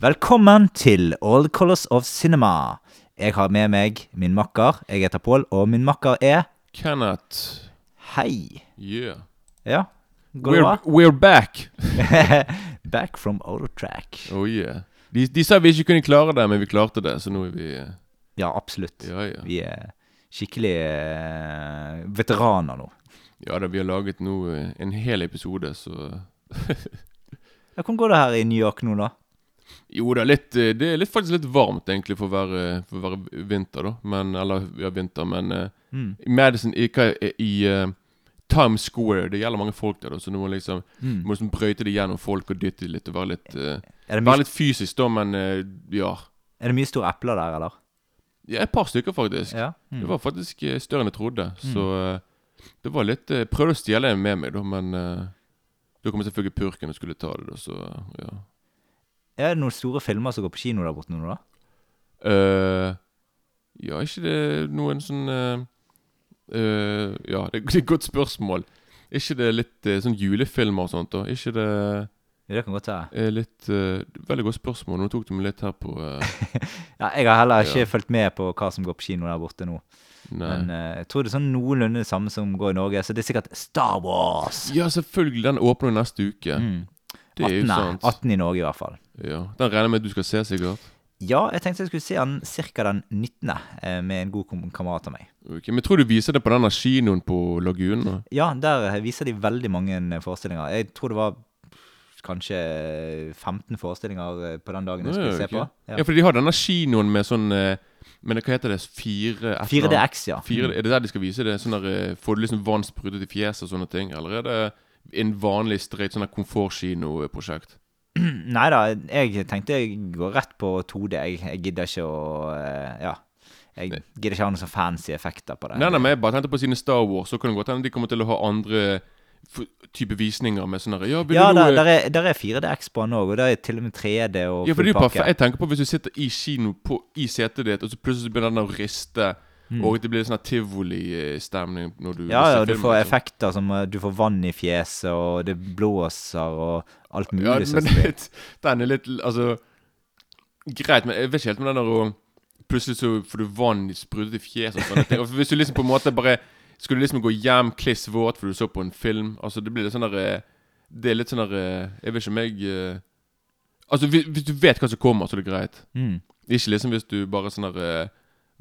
Velkommen til All Colors of Cinema. Jeg har med meg min makker. Jeg heter Pål, og min makker er Kenneth. Hei. Yeah. Ja, går det bra? we're back. Back from Autotrack. Oh yeah. De, de sa vi ikke kunne klare det, men vi klarte det, så nå er vi eh, Ja, absolutt. Ja, ja. Vi er skikkelig eh, veteraner nå. Ja da, vi har laget nå eh, en hel episode, så Hvordan går det her i New York nå, da? Jo da, litt, eh, det er litt, faktisk litt varmt, egentlig, for å være, for å være vinter, da. Men Eller ja, vinter, men eh, Mm. Madison I, er- i uh, Times Square Det gjelder mange folk der, da, så du må liksom Mm. må liksom brøyte det gjennom folk og dytte det litt og være litt Er, det Være litt fysisk, da, men uh, ja. er det mye store epler der, eller? ja. Et par stykker, faktisk. Ja. Mm. Det var faktisk større enn jeg trodde. Så eh, det var litt Jeg prøvde å stjele en med meg, da, men da kom selvfølgelig purken og skulle ta det, da, så ja. Er det noen store filmer som går på kino der borte nå, da? Uh, ja, ikke det noen sånn uh, Ja, det, det er et godt spørsmål. Ikke det litt sånn julefilmer og sånt, da? Ikke det Ja, det kan godt være. litt uh, Veldig godt spørsmål. Nå tok du meg litt her på uh, Ja, jeg har heller ikke Ja. fulgt med på hva som går på kino der borte nå. Nei. Men uh, jeg tror det er sånn noenlunde det samme som går i Norge, så det er sikkert Star Wars. ja, selvfølgelig. Den åpner neste uke. Mm. Det er jo 18, sant. 18 i Norge, i hvert fall. Ja, Den regner jeg med at du skal se, sikkert. Ja, jeg tenkte jeg skulle se den ca. den 19. eh, med en god kamerat av meg. Ok, Men tror du viser det på denne kinoen på Lagunen? da? Ja, der eh, viser de veldig mange eh, forestillinger. Jeg tror det var kanskje 15 forestillinger på den dagen jeg skulle se på. Ja. Ja. for de har denne kinoen med sånn Men hva heter det? Fire et eller annet? 4DX, ja. 4, er det der de skal vise det? Sånn der, Får du liksom vann sprutet i fjeset og sånne ting? Eller er det en vanlig streit sånn der komfortkinoprosjekt? Nei da, jeg tenkte jeg går rett på 2D. Jeg, jeg gidder ikke å eh, Ja. Jeg Nei. gidder ikke ha noen så fancy effekter på det. Nei, nei, men jeg bare tenkte på sine Star Wars, så kan det godt hende de kommer til å ha andre type visninger med sånn der, Ja, Ja, der, der, er, der er 4DX på den òg, og det er til og med 3D og Ja, for det er jo perfekt. Jeg tenker på hvis du sitter i kino på, i setet ditt, og så plutselig begynner den å riste, og det blir sånn tivolistemning når du Mm. Ja, ja, du får liksom. effekter som eh, Du får vann i fjeset, og det blåser, og alt mulig. Ja, men det, den er litt Altså Greit, men jeg vet ikke helt om den der å Plutselig så får du vann sprutet i fjeset og sånne. Og Hvis du liksom på en måte bare Skulle liksom gå hjem kliss våt fordi du så på en film Altså Det blir litt sånn der eh, Det er litt sånn der eh, Jeg vet ikke om jeg Altså hvis, hvis du vet hva som kommer, så er det greit. Mm. Ikke liksom hvis du bare sånn der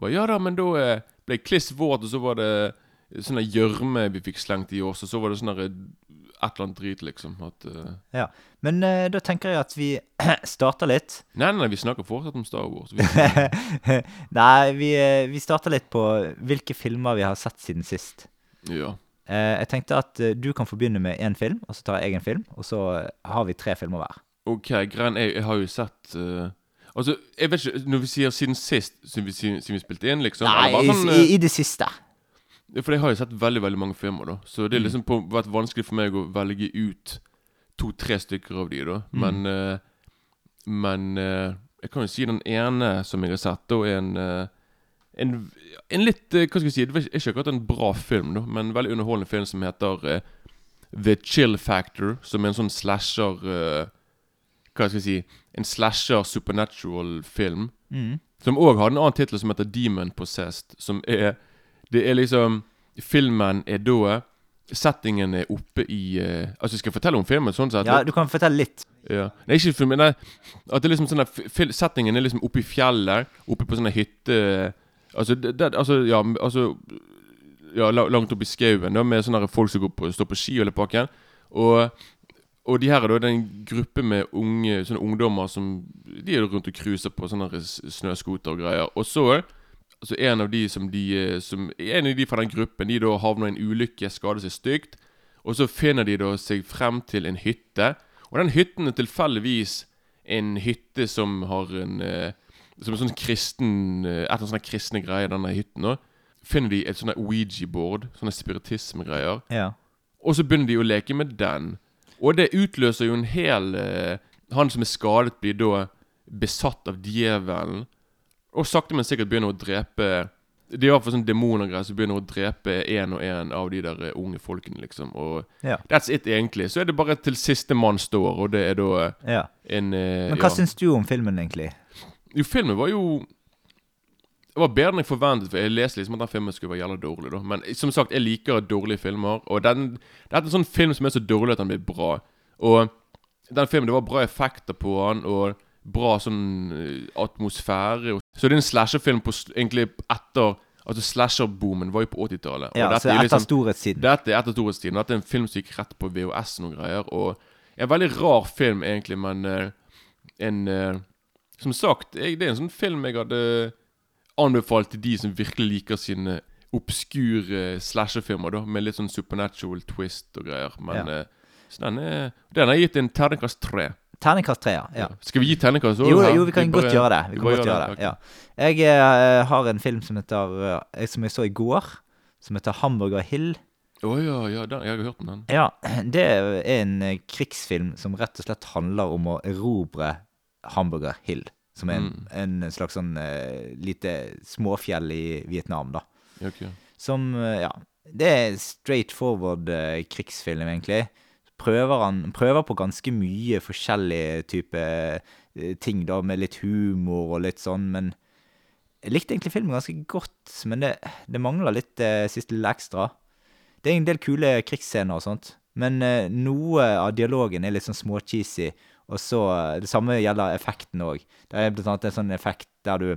Ja da, men da eh, ble jeg kliss våt, og så var det sånn gjørme vi fikk slengt i oss, og så var det sånn eh, et eller annet drit, liksom. At uh... Ja. Men uh, da tenker jeg at vi starter litt. Nei, nei, nei, vi snakker fortsatt om Star Wars. Vi, Nei, vi, vi starter litt på hvilke filmer vi har sett siden sist. ja. Uh, jeg tenkte at du kan få begynne med én film, og så tar jeg en film, og så har vi tre filmer hver. Ok, greien jeg, jeg har jo sett Altså, jeg vet ikke Når vi sier siden sist, siden vi, siden, vi spilte inn, liksom Nei, sånn, i, eh, i det siste. For jeg har jo sett veldig veldig mange filmer, da. Så det er liksom på, vært vanskelig for meg å velge ut to-tre stykker av de, da. Men eh, Men uh, jeg kan jo si den ene som jeg har sett, da, er en uh, en, en litt Hva skal jeg si Det er ikke akkurat en bra film, da, men en veldig underholdende film som heter The Chill Factor. Som er en sånn slasher Hva skal jeg si En slasher supernatural film. Mm. Som òg har en annen tittel som heter Demon Possessed. Som er Det er liksom Filmen er da Settingen er oppe i uh, Altså, skal jeg fortelle om filmen? sånn sett? Ja, du kan fortelle litt. Ja. Nei, ikke filmen, nei. At det er liksom sånn Settingen er liksom oppe i fjellet. Oppe på sånne hytte... Altså, det, det, altså ja, altså Ja, langt oppe i skauen, med sånne folk som går på, står på ski og hele pakken. Og, og de her er da en gruppe med unge Sånne ungdommer som De er rundt og cruiser på sånne snøscooter og greier. Og så Altså en av de som de eh, som, En av de fra den gruppen De da havner i en ulykke, skader seg stygt. Og så finner de da seg frem til en hytte. Og den hytten er tilfeldigvis en hytte som har en eh, Som en sånn kristen Etter Et eller annet sånne kristne greier, denne hytten. da Finner de et sånt Ouija-board, sånne spiritismegreier. Ja. Og så begynner de å leke med den. Og det utløser jo en hel eh, Han som er skadet, blir da besatt av djevelen. Og sakte, men sikkert begynner å drepe Det er iallfall sånn demoner som begynner å drepe én og én av de der eh, unge folkene, liksom. Og Ja. that's it, egentlig. Så er det bare til siste mann står, og det er da ja. en eh, Men hva ja. syns du om filmen, egentlig? Jo, filmen var jo Det var bedre enn jeg forventet. For Jeg leste liksom at den filmen skulle være jævla dårlig. da Men som sagt, jeg liker dårlige filmer. Og den, dette er en sånn film som er så dårlig at den blir bra. Og den filmen, det var bra effekter på den, og bra sånn eh, atmosfære. Så det er en slasherfilm på egentlig etter Altså slasherboomen var jo på 80-tallet. Ja, så er etter liksom storhetstiden. dette er etter storhetstiden. Dette er en film som gikk rett på VHS og noen greier. Og en veldig rar film, egentlig, men uh, en uh, Som sagt, jeg, det er en sånn film jeg hadde anbefalt til de som virkelig liker sine obskure slasherfilmer, da, med litt sånn supernatural twist og greier. Men Ja. eh, Så den er Den har gitt en terningkast tre. Terningkast tre, ja. ja. Skal vi gi terningkast òg? Jo, jo, vi kan godt gjøre det. Vi kan godt gjør gjøre det, ok. ja. Jeg uh, har en film som heter uh, Som jeg så i går, som heter Hamburger Hill. Å ja, ja, den, jeg har hørt om den. Ja, det er en eh, krigsfilm som rett og slett handler om å erobre Hamburger Hill. Som er en, en slags sånn uh, lite småfjell i Vietnam, da. Ja. Som, uh, ja Det er straight forward uh, krigsfilm, egentlig. Prøver han prøver på ganske mye forskjellige typer eh, ting, da, med litt humor og litt sånn, men jeg likte egentlig filmen ganske godt, men det, det mangler litt eh, siste lille ekstra. Det er en del kule krigsscener og sånt, men eh, noe av dialogen er litt sånn småcheesy, og så eh, Det samme gjelder effekten òg. Det er blant annet en sånn effekt der du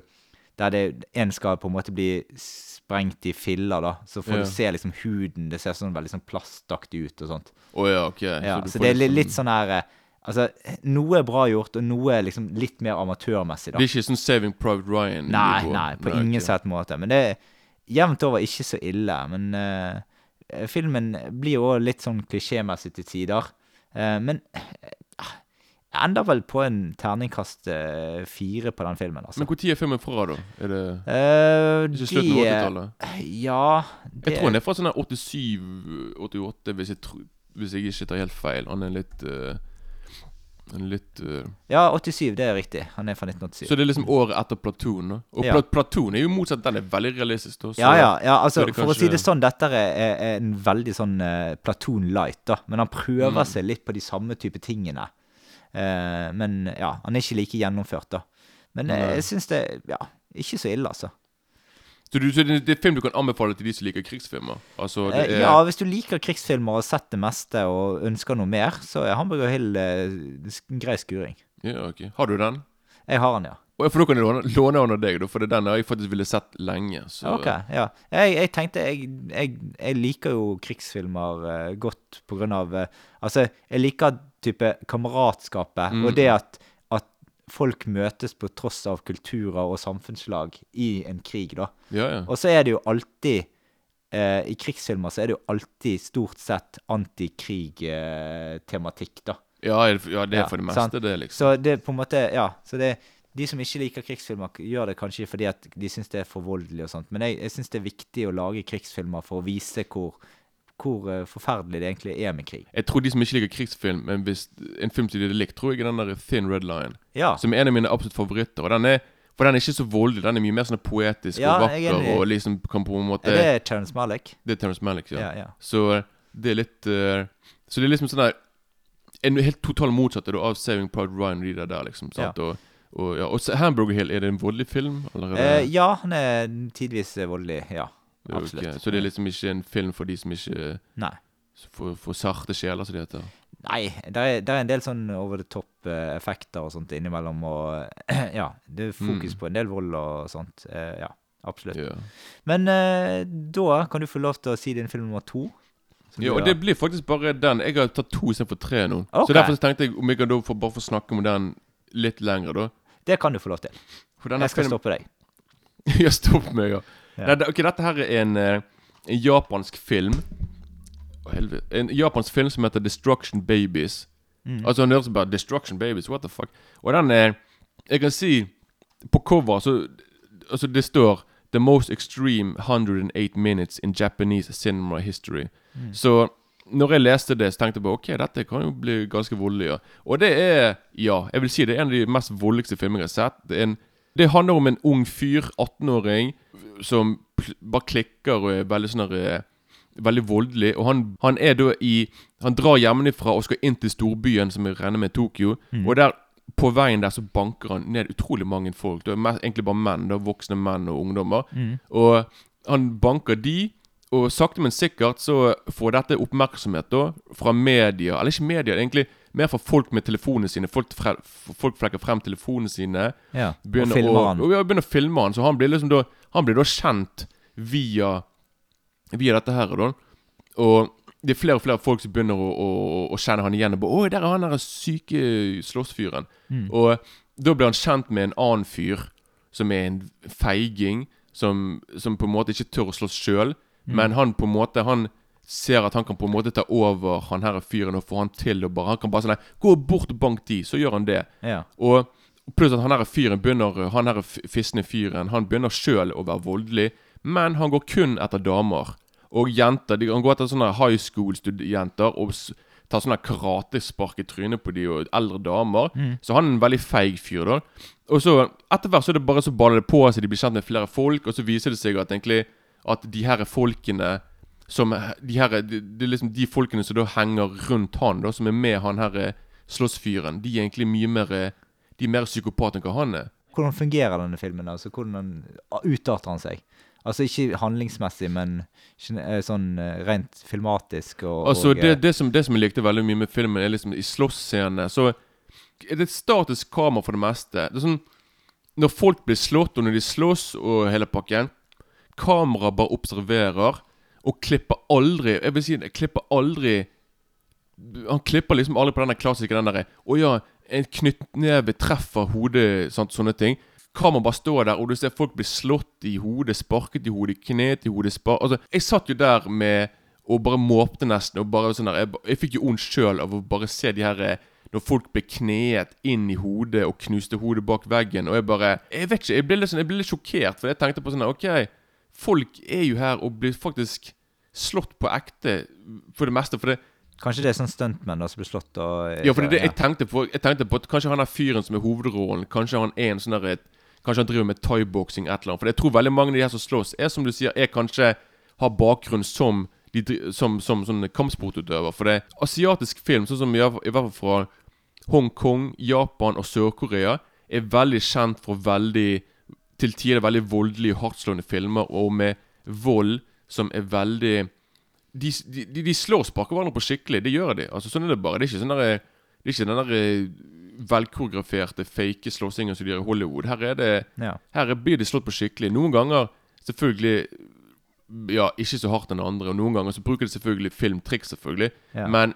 der det en skal på en måte bli sprengt i filler, da. Så får Ja. du se liksom huden. Det ser sånn veldig sånn plastaktig ut og sånt. Oh, ja, ok. Ja, så, så, det er li- liksom- litt sånn her eh, Altså, noe er bra gjort, og noe er liksom litt mer amatørmessig, da. Det er ikke sånn Saving Private Ryan? Nei, nei, på ingen okay. sett måte. Men det er jevnt over ikke så ille. Men uh, filmen blir jo òg litt sånn klisjémessig til tider. Uh, men jeg ender vel på en terningkast eh, fire på den filmen, altså. Men når er filmen fra, da? Er det Eh, ikke slutten av de- 80-tallet? Ja Jeg tror han er fra sånn her 87-88, hvis, jeg tro- hvis jeg ikke tar helt feil. Han er litt eh, Han er litt eh, Ja, 87, det er riktig. Han er fra 1987. Så det er liksom året etter Platoon. Da. Og Ja. Pla Platoon er jo motsatt. Den er veldig realistisk. Da, så Ja, ja, ja så altså er det For å si kanskje- det sånn, dette er, er, er en veldig sånn uh, Platoon light, da. Men han prøver Mm. seg litt på de samme type tingene. Eh, men ja, han er ikke like gjennomført, da. Men eh, Nei. jeg syns det Ja, ikke så ille, altså. Så, du, så det, er film du kan anbefale til de som liker krigsfilmer? Altså, det Eh, er, ja, hvis du liker krigsfilmer og har sett det meste og ønsker noe mer, så er Hamburger Hill eh, grei skuring. ja, ok. Har du den? Jeg har den, ja. For da kan jeg låne, låne den av deg, for det er den jeg faktisk ville sett lenge. Så. Ok, ja. Jeg, jeg tenkte jeg, jeg, jeg liker jo krigsfilmer eh, godt på grunn av eh, Altså, jeg liker type kameratskapet Mm. og det at, at folk møtes på tross av kulturer og samfunnslag i en krig, da. Ja, ja. Og så er det jo alltid eh, I krigsfilmer så er det jo alltid stort sett antikrig-tematikk, da. Ja, ja, det er for det meste, sant. det, liksom. Så det på en måte Ja. Så det de som ikke liker krigsfilmer, gjør det kanskje fordi at de syns det er for voldelig og sånt. Men jeg, jeg syns det er viktig å lage krigsfilmer for å vise hvor, hvor eh, forferdelig det egentlig er med krig. Jeg tror de som ikke liker krigsfilm, men hvis en film som de hadde likt, tror jeg er den der Thin Red Line. Ja. Som er en av mine absolutt favoritter. Og den er For den er ikke så voldelig. Den er mye mer sånn poetisk Ja, og er vakker. Og liksom kan på en måte Er det Terence Malick? Det er Terence Malick, ja. Ja, ja. Så det er litt uh, Så det er liksom sånn der En helt total motsatt av Saving Private Ryan og de der liksom. Sant? Og, og, ja. og Hamburger Hill, er det en voldelig film? Eh, ja, han er tidvis voldelig. Ja. Absolutt. Så det er liksom ikke en film for de som ikke Nei. For, for sarte sjeler, som det heter? Nei, det er, er en del sånn over the top-effekter og sånt innimellom, og ja, det er fokus Mm. på en del vold og sånt. Eh, ja, absolutt. Ja. Men eh, da kan du få lov til å si din film nummer to. Ja, og det blir faktisk bare den. Jeg har tatt to istedenfor tre nå. Okay. Så derfor tenkte jeg om jeg kan da få, bare få snakke om den litt lenger, da. Det kan du få lov til. Jeg skal stoppe deg. ja, stopp meg, ja. Ja. Nei, ok, dette her er en, eh, en japansk film. Å, helvete. En japansk film som heter Destruction Babies. Mm. Altså, han høres bare Destruction Babies, what the fuck. Og den er Jeg kan si På cover så Altså, det står The most extreme 108 minutes in Japanese cinema history. Mm. Så når jeg leste det, så tenkte jeg bare ok, dette kan jo bli ganske voldelig. Ja. Og det er Ja, jeg vil si det er en av de mest voldeligste filmene jeg har sett. Det en Det handler om en ung fyr, 18-åring, som bare klikker og er veldig sånn eh, Veldig voldelig. Og han, han er da i Han drar hjemmefra og skal inn til storbyen, som jeg regner med Tokyo. Tokyo. Og der på veien der så banker han ned utrolig mange folk. Det er egentlig bare menn. Det er Voksne menn og ungdommer. Og han banker de, og sakte, men sikkert så får dette oppmerksomhet da fra media. Eller ikke media, egentlig mer fra folk med telefonene sine. Folk, fre, folk flekker frem telefonene sine. Ja. Og Begynner filmer å, han. Og, ja, begynner å filme han. Så han blir liksom da Han blir da kjent via Via dette her. Da. Og det er flere og flere folk som begynner å, å, å kjenne han igjen. Og bare, 'Oi, der er han der syke slåssfyren'. Mm. Og da blir han kjent med en annen fyr som er en feiging. Som, som på en måte ikke tør å slåss sjøl. Mm. Men han på en måte Han ser at han kan på en måte ta over han her fyren og få han til å bare Han kan bare sånn Gå bort og bank de, så gjør han det. Ja. Og pluss at han her fyren begynner Han her fisne fyren Han begynner sjøl å være voldelig, men han går kun etter damer. Og jenter. De, han går etter sånne high school-jenter og tar sånne karatespark i trynet på de og eldre damer. Så han er en veldig feig fyr, da. Og så etter hvert så er det bare så baller det på seg, de blir kjent med flere folk, og så viser det seg at egentlig at de her folkene som De her Det det er liksom de folkene som da henger rundt han, da, som er med han her eh, slåssfyren, de er egentlig mye mer eh, De er mer psykopat enn hva han er. Hvordan fungerer denne filmen? altså? Hvordan utarter han seg? Altså ikke handlingsmessig, men eh, sånn rent filmatisk og, Altså, og det, det, som, det som jeg likte veldig mye med filmen, er liksom i slåssscenene Så er det et statisk kamera for det meste. Det er sånn Når folk blir slått, og når de slåss, og hele pakken Kameraet bare observerer, og klipper aldri Jeg vil si, jeg klipper aldri Han klipper liksom aldri på denne klassiske den derre Å ja, en knyttneve treffer hodet, sant, sånne ting. Kameraet bare står der, og du ser folk bli slått i hodet, sparket i hodet, knet i hodet spar... Altså, jeg satt jo der med og bare måpte nesten. Og bare sånn der Jeg, jeg fikk jo vondt sjøl av å bare se de her eh, Når folk ble kneet inn i hodet og knuste hodet bak veggen. Og jeg bare Jeg vet ikke, jeg ble litt, sånn, jeg ble litt sjokkert, for jeg tenkte på sånn OK, folk er jo her og blir faktisk slått på ekte for det meste. For det, Kanskje det er sånn stuntmenn som blir slått og ja, for det, er ja. jeg tenkte på Jeg tenkte på at kanskje han er fyren som er hovedrollen Kanskje han er en sånn der Kanskje han driver med thaiboksing et eller annet For jeg tror veldig mange av de her som slåss Er som du sier Er kanskje Har bakgrunn som de, som, Som, som kampsportutøver For det Asiatisk film Sånn som i, i hvert fall fra Hongkong Japan og Sør-Korea Er veldig kjent for veldig Til tider veldig voldelige hardtslående filmer Og med vold Som er veldig de, de, de, slår og sparker hverandre på skikkelig. Det gjør de. Altså Sånn er det bare. Det er ikke sånn der, Det er ikke den der eh, velkoreograferte, fake slåssingen som de gjør i Hollywood. Her er det Ja. Her er- blir de slått på skikkelig. Noen ganger selvfølgelig Ja, ikke så hardt enn andre. Og noen ganger så bruker de selvfølgelig filmtriks, selvfølgelig. Ja. Men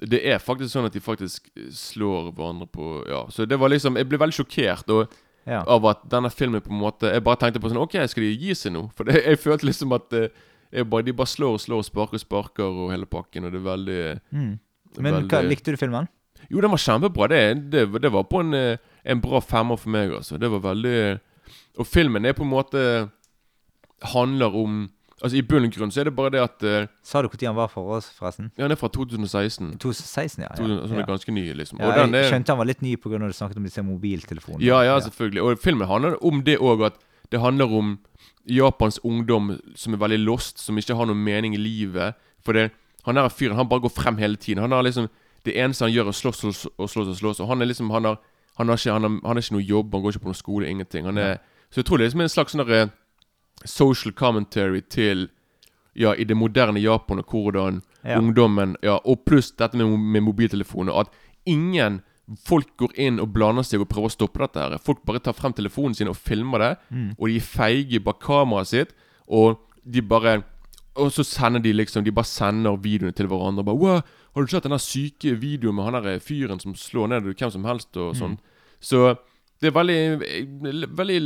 det er faktisk sånn at de faktisk slår hverandre på Ja, så det var liksom Jeg ble veldig sjokkert og, Ja. av at denne filmen på en måte Jeg bare tenkte på sånn OK, skal de gi seg nå? For det, jeg følte liksom at eh, bare, de bare slår og slår og sparker og sparker og hele pakken, og det er veldig Mm. Men hva, likte du filmen? Jo, den var kjempebra. Det, det, det var på en, eh, en bra femmer for meg, altså. Det var veldig Og filmen er på en måte Handler om Altså I bunn og grunn så er det bare det at eh, Sa du når han var for oss, forresten? Ja, den er fra 2016. 2016, ja. Ja. sånn er ja. ganske ny, liksom. Ja, og den jeg er, skjønte han var litt ny pga. du snakket om disse mobiltelefonene. ja, ja, selvfølgelig. Og filmen handler om det òg, at det handler om Japans ungdom som er veldig lost, som ikke har noen mening i livet. For det, han der fyren han bare går frem hele tiden. Han har liksom Det eneste han gjør, er å slåss og slåss og slåss. Og slåss Og han er liksom Han har, han har, ikke, han har, han har ikke noe jobb, han går ikke på noen skole, ingenting. Han er, Så jeg tror det er liksom en slags sånn derre social commentary til Ja, i det moderne Japan, og hvordan Ja. ungdommen Ja, og pluss dette med, med mobiltelefoner. At ingen Folk går inn og blander seg og prøver å stoppe dette. her Folk bare tar frem telefonen sin og filmer det. Mm. Og de er feige bak kameraet sitt. Og de bare Og så sender de liksom De bare sender videoene til hverandre. Bare, wow, 'Har du sett den syke videoen med han der fyren som slår ned hvem som helst?' Og sånn. Så det er veldig Veldig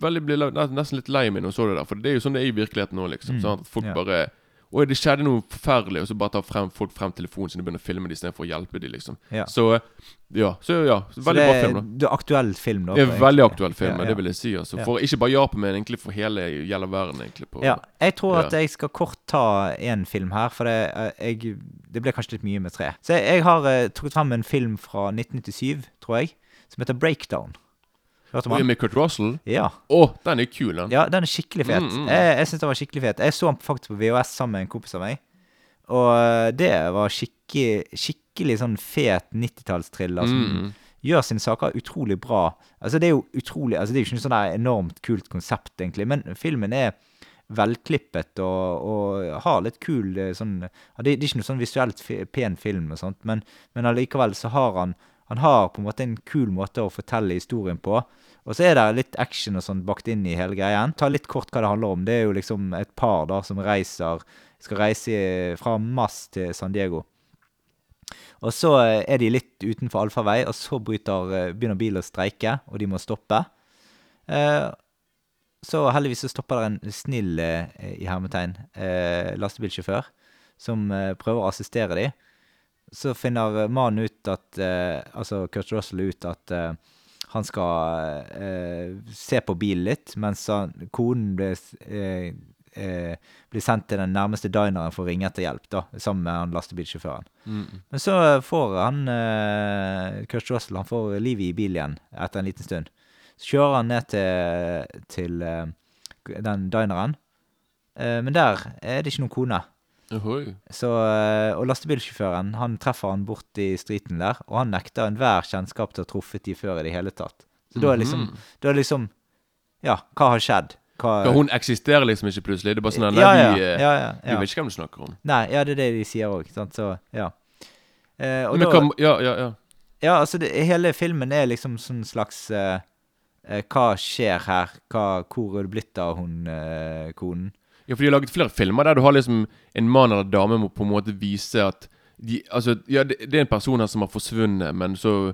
Veldig ble nesten litt lei meg når jeg så det der. For det er jo sånn det er i virkeligheten nå, liksom. Mm, Sånn at folk yeah. bare Oi, det skjedde noe forferdelig, og så bare tar frem, folk frem telefonen sin og begynner å filme dem istedenfor å hjelpe dem, liksom. Ja. Så ja. Så ja. Så Veldig det, bra film, da. Det er aktuell film, da. Det er veldig aktuell film, Ja, ja. det vil jeg si. altså. For ikke bare Japan, men egentlig for hele gjelder verden. egentlig på, Ja, jeg tror at jeg skal kort ta en film her, for det, eh, jeg, det ble kanskje litt mye med tre. Så jeg, jeg har uh, trukket frem en film fra 1997, tror jeg, som heter Breakdown. Hørte man? Med Kurt Russell? Ja. Å, den er kul, den. ja, den er skikkelig fet. Mm, mm. Jeg, jeg syns den var skikkelig fet. Jeg så den faktisk på VHS sammen med en kompis av meg. Og eh, det var skikkelig, skikkelig sånn fet 90-tallstriller som Mm. gjør sine saker utrolig bra. Altså Det er jo utrolig Altså det er jo ikke noe sånn enormt kult konsept, egentlig, men filmen er velklippet og, og har litt kul eh, sånn det, det er ikke noe sånn visuelt pen film og sånt, men, men allikevel så har han Han har på en måte en kul måte å fortelle historien på. Og så er det litt action og sånn bakt inn i hele greien. Ta litt kort hva det handler om. Det er jo liksom et par da som reiser Skal reise fra Mass til San Diego. Og så eh, er de litt utenfor allfarvei, og så bryter, eh, begynner bilen å streike, og de må stoppe. Eh, så heldigvis så stopper det en snill, i hermetegn, lastebilsjåfør som prøver å assistere de. Så finner mannen ut at eh, Altså Kurt Russell ut at eh, han skal eh, se på bilen litt, mens han, konen blir, blir sendt til den nærmeste dineren for å ringe etter hjelp, da, sammen med han lastebilsjåføren. Mm. Men så får han Kurt Russell han får livet i bilen igjen etter en liten stund. Så kjører han ned til, til den dineren, men der er det ikke noen kone. Ohoi. Så, eh, og lastebilsjåføren han treffer han bort i streeten der, og han nekter enhver kjennskap til å ha truffet de før i det hele tatt. Så da er liksom, Mhm. da er liksom Ja, hva har skjedd? Hva, Ja, hun eksisterer liksom ikke plutselig. Det er bare sånn Nei, ja, ja, vi, eh, ja, vi vet ikke hvem du snakker om. Nei, ja, det er det de sier òg, så ja. Eh, Men da, hva Ja, ja, ja. Ja, altså det, hele filmen er liksom sånn slags eh, eh, Hva skjer her? Hva, hvor er det blitt av hun konen? Ja, for de har laget flere filmer der du har liksom en mann eller dame må på en måte vise at de, Altså, ja, det, det er en person her som har forsvunnet, men så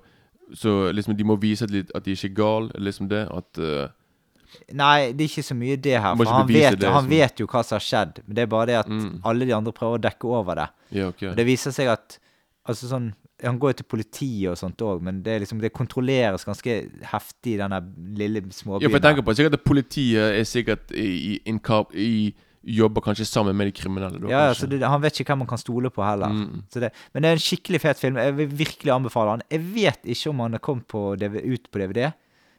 Så liksom de må vise at, at de ikke er gal, liksom det. At uh, Nei, det er ikke så mye det her. For han vet, det han vet jo hva som har skjedd. Men det er bare det at Mm. alle de andre prøver å dekke over det. Ja, okay. Og det viser seg at Altså sånn Han går jo til politiet og sånt òg, men det, liksom, det kontrolleres ganske heftig i denne lille småbyen. Ja, for jeg tenker på sikkert at politiet er sikkert i, i, i Jobber kanskje sammen med de kriminelle. Da, ja, så det, Han vet ikke hvem han kan stole på heller. Mm. Så det, men det er en skikkelig fet film. Jeg vil virkelig anbefale den. Jeg vet ikke om han er kommet på ut på DVD.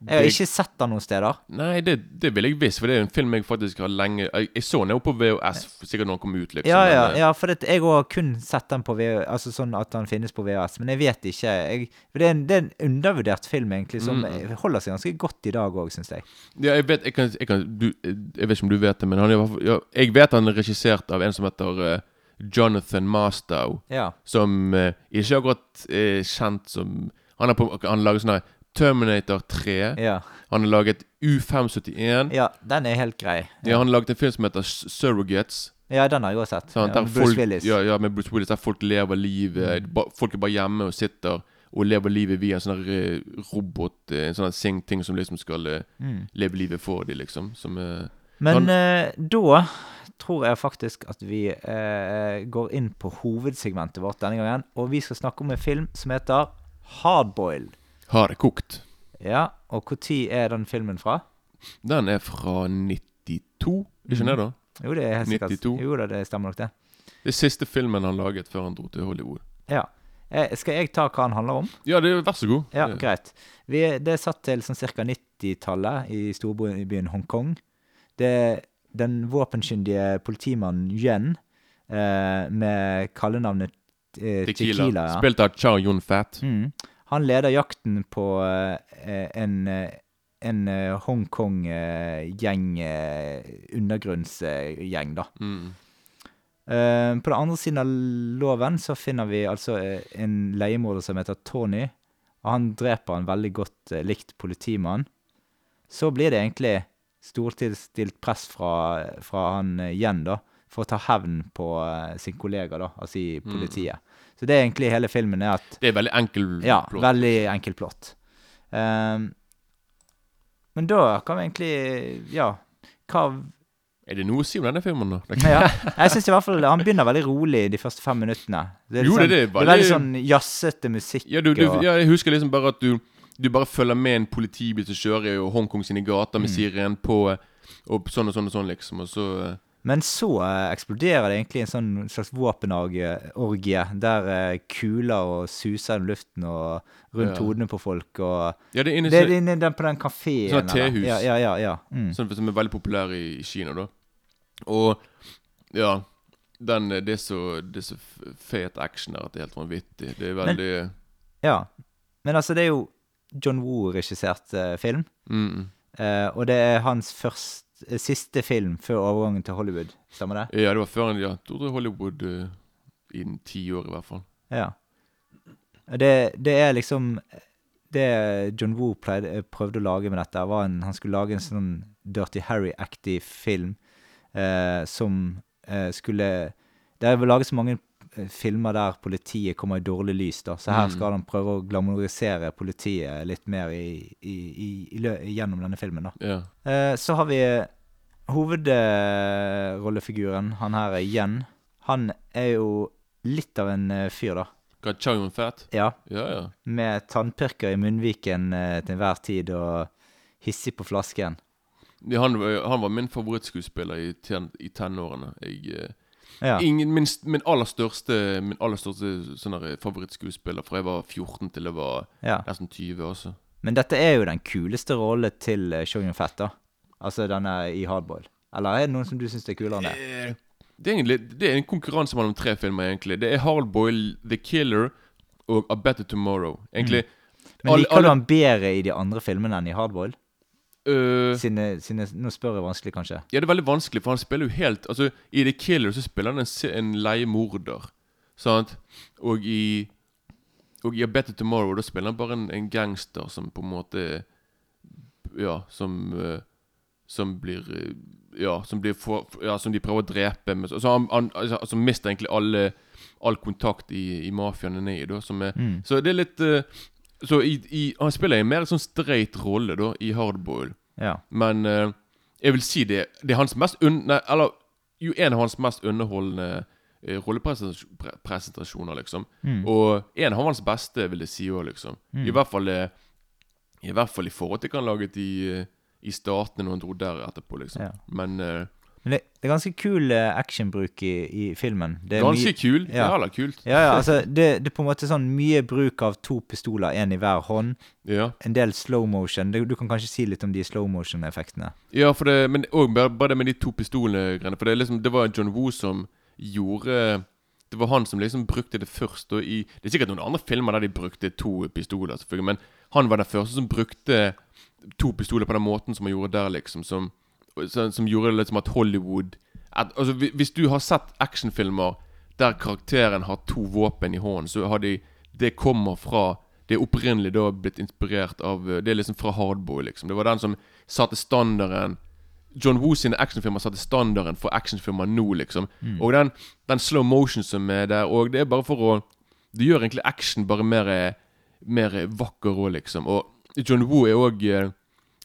Jeg har ikke sett den noen steder. Nei, det, det vil jeg visst, for det er en film jeg faktisk har lenge Jeg, jeg så den jo på VHS, sikkert når den kom ut, liksom. Ja, ja, eh, ja for det, jeg har kun sett den på VHS, altså sånn at den finnes på VHS, men jeg vet ikke. Jeg, det, er en, det er en undervurdert film, egentlig, som Mm. holder seg ganske godt i dag òg, syns jeg. Ja, jeg vet jeg, kan, jeg, kan, du, jeg vet ikke om du vet det, men han ja, jeg vet han er regissert av en som heter uh, Jonathan Mastow. Ja. Som uh, ikke akkurat er kjent som Han har, på, han har laget sånn her Terminator 3. Ja. Han har laget U571. ja, den er helt grei. Ja, han har laget en film som heter Surrogates. Ja, den har jeg også sett. Sånn, Ja, Bruce folk, Willis. Ja, ja, med Bruce Willis. Der folk lever livet ba, Folk er bare hjemme og sitter og lever livet via en sånn eh, robot eh, En sånn ting som liksom skal eh, Mm. leve livet for dem, liksom. Som Men Han- eh, da tror jeg faktisk at vi eh, går inn på hovedsegmentet vårt denne gangen. Og vi skal snakke om en film som heter Hardboiled. Har det kokt. Ja, og når er den filmen fra? Den er fra 92, ikke mm. det, da? Jo, det er helt sikkert Jo da, det stemmer nok, det. Det er siste filmen han laget før han dro til Hollywood. Ja. Eh, skal jeg ta hva den handler om? Ja, det, vær så god. Ja, Det- greit. Vi, det er satt til sånn ca. 90-tallet i storbyen Hongkong. Det er den våpenkyndige politimannen Yuan eh, med kallenavnet eh, Tequila. Tequila. ja. Spilt av Chao Yun Fat. Mm. Han leder jakten på eh, en, eh, en eh, Hongkong-gjeng, undergrunnsgjeng, da. Mm. På den andre siden av loven så finner vi altså en leiemorder som heter Tony. Og han dreper en veldig godt likt politimann. Så blir det egentlig storstilt press fra, fra han igjen, da. For å ta hevn på sin kollega, da, altså i Mm. Så det er egentlig hele filmen er at Det er veldig enkel Ja, plott. veldig enkel plott. Um, men da kan vi egentlig Ja, hva Er det noe å si om denne filmen, da? Ja, Jeg syns i hvert fall han begynner veldig rolig de første fem minuttene. Det er, Jo, liksom, det er veldig, det er veldig sånn jazzete musikk. Ja, du, du, og, ja, jeg husker liksom bare at du Du bare følger med en politibil som kjører i Hongkong sine gater med Mm. siren på, og sånn og sånn og sånn, liksom. Og så eh, Men så eh, eksploderer det egentlig en sånn slags våpenorgie, der eh, kuler og suser i luften og rundt Ja. hodene på folk, og Ja, det er inne Det så, er inne den, på den kafeen. Sånn tehus. Ja, ja, ja. ja. Mm. sånn som er veldig populær i, i Kina, da. Og ja den, Det er så, det er så fet action der at det er helt vanvittig. Det er veldig ja. Men altså, det er jo John Woo-regissert uh, film, mm, Uh, og det er hans først, eh, siste film før overgangen til Hollywood. Stemmer det? Ja, det var før ja, jeg tror Hollywood uh, innen ti år, i hvert fall. Ja. Det, det er liksom Det John Woo pleide, prøvde å lage med dette, var en, han skulle lage en sånn Dirty Harry-aktig film eh, som eh, skulle Det er laget så mange eh, filmer der politiet kommer i dårlig lys, da, så her Mm. skal han prøve å glamorisere politiet litt mer i, i, i, gjennom denne filmen, da. Ja. Eh, så har vi hovedrollefiguren, han her igjen. Han er jo litt av en eh, fyr, da. Chang Yun-Fat? Ja, Ja, ja. med tannpirker i munnviken eh, til enhver tid og hissig på flasken. Ja, han, han var min favorittskuespiller i, ten, i tenårene. Jeg, eh, Ja. ingen, min, min aller største Min aller største sånn favorittskuespiller fra jeg var 14 til jeg var ja. nesten 20 også. Men dette er jo den kuleste rollen til uh, Shogun Fett, da. Altså denne i Hardboil. Eller er det noen som du syns er kulere enn det? Eh, Det er, egentlig, det er en konkurranse mellom tre filmer, egentlig. Det er Hardboil, The Killer og A Better Tomorrow. Egentlig Men alle- liker alle- du han bedre i de andre filmene enn i Hardboil? Øh, Sine, sine, nå spør jeg vanskelig, kanskje. Ja, det er veldig vanskelig, for han spiller jo helt Altså, i The Killer så spiller han en, en leiemorder, sant? Og i Og i A Better Tomorrow da spiller han bare en, en gangster som på en måte Ja, som uh, Som blir øh, Ja, som blir for, Ja, som de prøver å drepe. Men, så han, han altså, mister egentlig alle all kontakt i, i mafiaen han er i, da. Som er, Mm. Så det er litt øh, Så i, i, han spiller en mer sånn streit rolle, da, i Hardboil. Ja. Men eh, jeg vil si det Det er hans mest un... Nei, eller jo en av hans mest underholdende uh, rollepresentasjoner, liksom. Mm. Og en av hans beste, vil jeg si òg, liksom. I hvert fall eh, I hvert fall i forhold til hva han laget i, eh, i Statene når han dro der etterpå, liksom. Ja. Men eh, Men det, det er ganske kul eh, actionbruk i, i filmen. Det ganske kul. Ja. Jævla kult. Ja, ja, altså det, det er på en måte sånn mye bruk av to pistoler, én i hver hånd. Ja. En del slow motion. Du, du kan kanskje si litt om de slow motion-effektene. Ja, for det, men òg bare, bare det med de to pistolene-greiene. For det, liksom, det var John Woo som gjorde Det var han som liksom brukte det først. Og i, det er sikkert noen andre filmer der de brukte to pistoler, selvfølgelig. Men han var den første som brukte to pistoler på den måten som han gjorde der, liksom. Som, som, som gjorde det litt som at Hollywood at, Altså, Hvis du har sett actionfilmer der karakteren har to våpen i hånden, så har de Det kommer fra Det er opprinnelig da blitt inspirert av Det er liksom fra Hardboy, liksom. Det var den som satte standarden John Woo sine actionfilmer satte standarden for actionfilmer nå, liksom. Og den, den slow motion som er der, og det er bare for å Det gjør egentlig action bare mer, mer vakker òg, liksom. Og John Woo er òg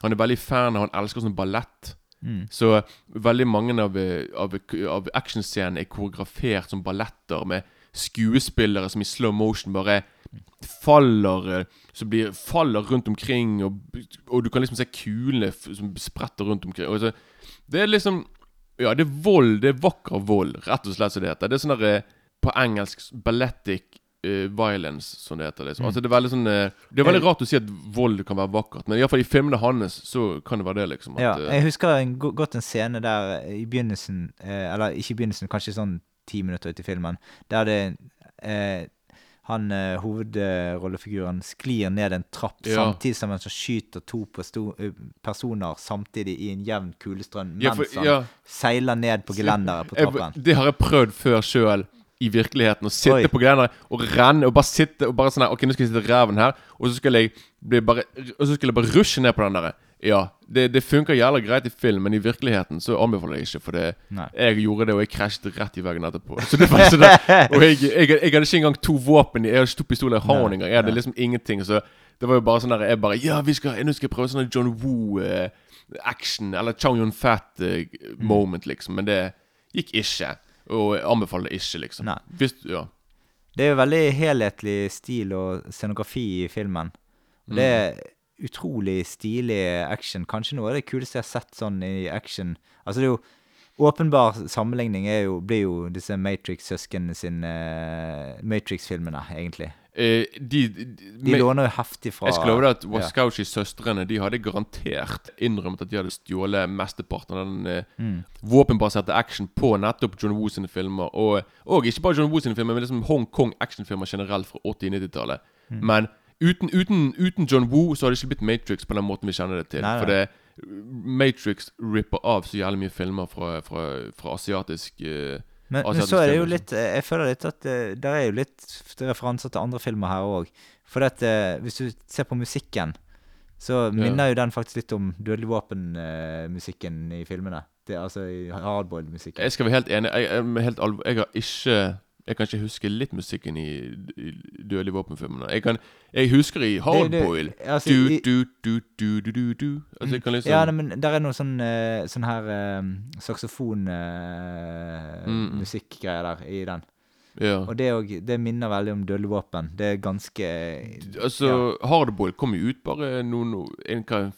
Han er veldig fan Han elsker sånn ballett. Mm. Så veldig mange av, av, av actionscenene er koreografert som balletter, med skuespillere som i slow motion bare faller Som blir, faller rundt omkring, og, og du kan liksom se kulene som spretter rundt omkring. Og så, det er liksom Ja, det er vold. Det er vakker vold, rett og slett, som det heter. Det er sånn der, eh, på engelsk balletic eh, violence, som det heter. Liksom. Altså, det er veldig sånn uh, Det er veldig rart å si at vold kan være vakkert, men iallfall i filmene hans så kan det være det, liksom. At, Ja, eh, jeg husker en, godt en scene der i begynnelsen Eller ikke i begynnelsen, kanskje sånn ti minutter ut i filmen, der det eh, han eh, hovedrollefiguren sklir ned en trapp Ja. samtidig som han så skyter to personer samtidig i en jevn kulestrøm ja, mens han ja. seiler ned på gelenderet på Jeg- trappen. Det har jeg prøvd før sjøl. I virkeligheten. og sitte Oi. på gelenderet og renne og bare sitte og bare sånn her Ok, nå skal jeg sitte i ræven her, og så skulle jeg bli bare Og så skulle jeg bare rushe ned på den der. Ja, det, det funker jævla greit i film, men i virkeligheten så anbefaler jeg ikke, for det jeg gjorde det, og jeg krasjet rett i veggen etterpå. Så det var sånn Og jeg, jeg, jeg hadde ikke engang to våpen. Jeg hadde ikke to pistoler i hånden engang. Jeg hadde liksom ingenting. Så det var jo bare sånn der Jeg bare Ja, vi skal, nå skal jeg prøve sånn John Woo-action, eller Chow Yun-Fat-moment, liksom. Men det gikk ikke. Og jeg anbefaler det ikke, liksom. Nei. Hvis, ja. Det er jo veldig helhetlig stil og scenografi i filmen. Og Det er utrolig stilig action. Kanskje noe av det kuleste jeg har sett sånn i action. Altså, det er jo åpenbar sammenligning jo, blir jo disse Matrix-søsknene sine uh, Matrix-filmene, egentlig. Eh, de, de, De låner jo heftig fra Jeg skal love deg at. Waskauchi-søstrene De hadde garantert innrømmet at de hadde stjålet mesteparten av den eh, Mm. våpenbaserte action på nettopp John Woo sine filmer. Og, og ikke bare John Woo sine filmer, men liksom Hongkong actionfilmer generelt fra 80-90-tallet. Mm. Men uten, uten, uten John Woo så hadde det ikke blitt Matrix på den måten vi kjenner det til. Nei, nei. For det Matrix ripper av så jævlig mye filmer fra, fra, fra asiatisk eh, Men, men så er det jo litt Jeg føler litt at eh, det er jo litt referanser til andre filmer her òg. For at, eh, hvis du ser på musikken, så minner jo den faktisk litt om Dødelig våpen-musikken i filmene. Det, altså i hardboiled-musikken. Jeg skal være helt enig. Jeg, jeg, helt jeg har ikke Jeg kan ikke huske litt musikken i, i Dødelig våpen-filmene. Jeg, kan- jeg husker i Hardboil altså, du, du, du, du, du, du, du. Altså, jeg kan liksom Ja, nei, men der er noe sånn, eh, sånn her uh, saksofon-musikkgreier der i den. ja. Og det, også, det minner veldig om Dødelig våpen. Det er ganske Altså, Hardboil kom jo ut bare noen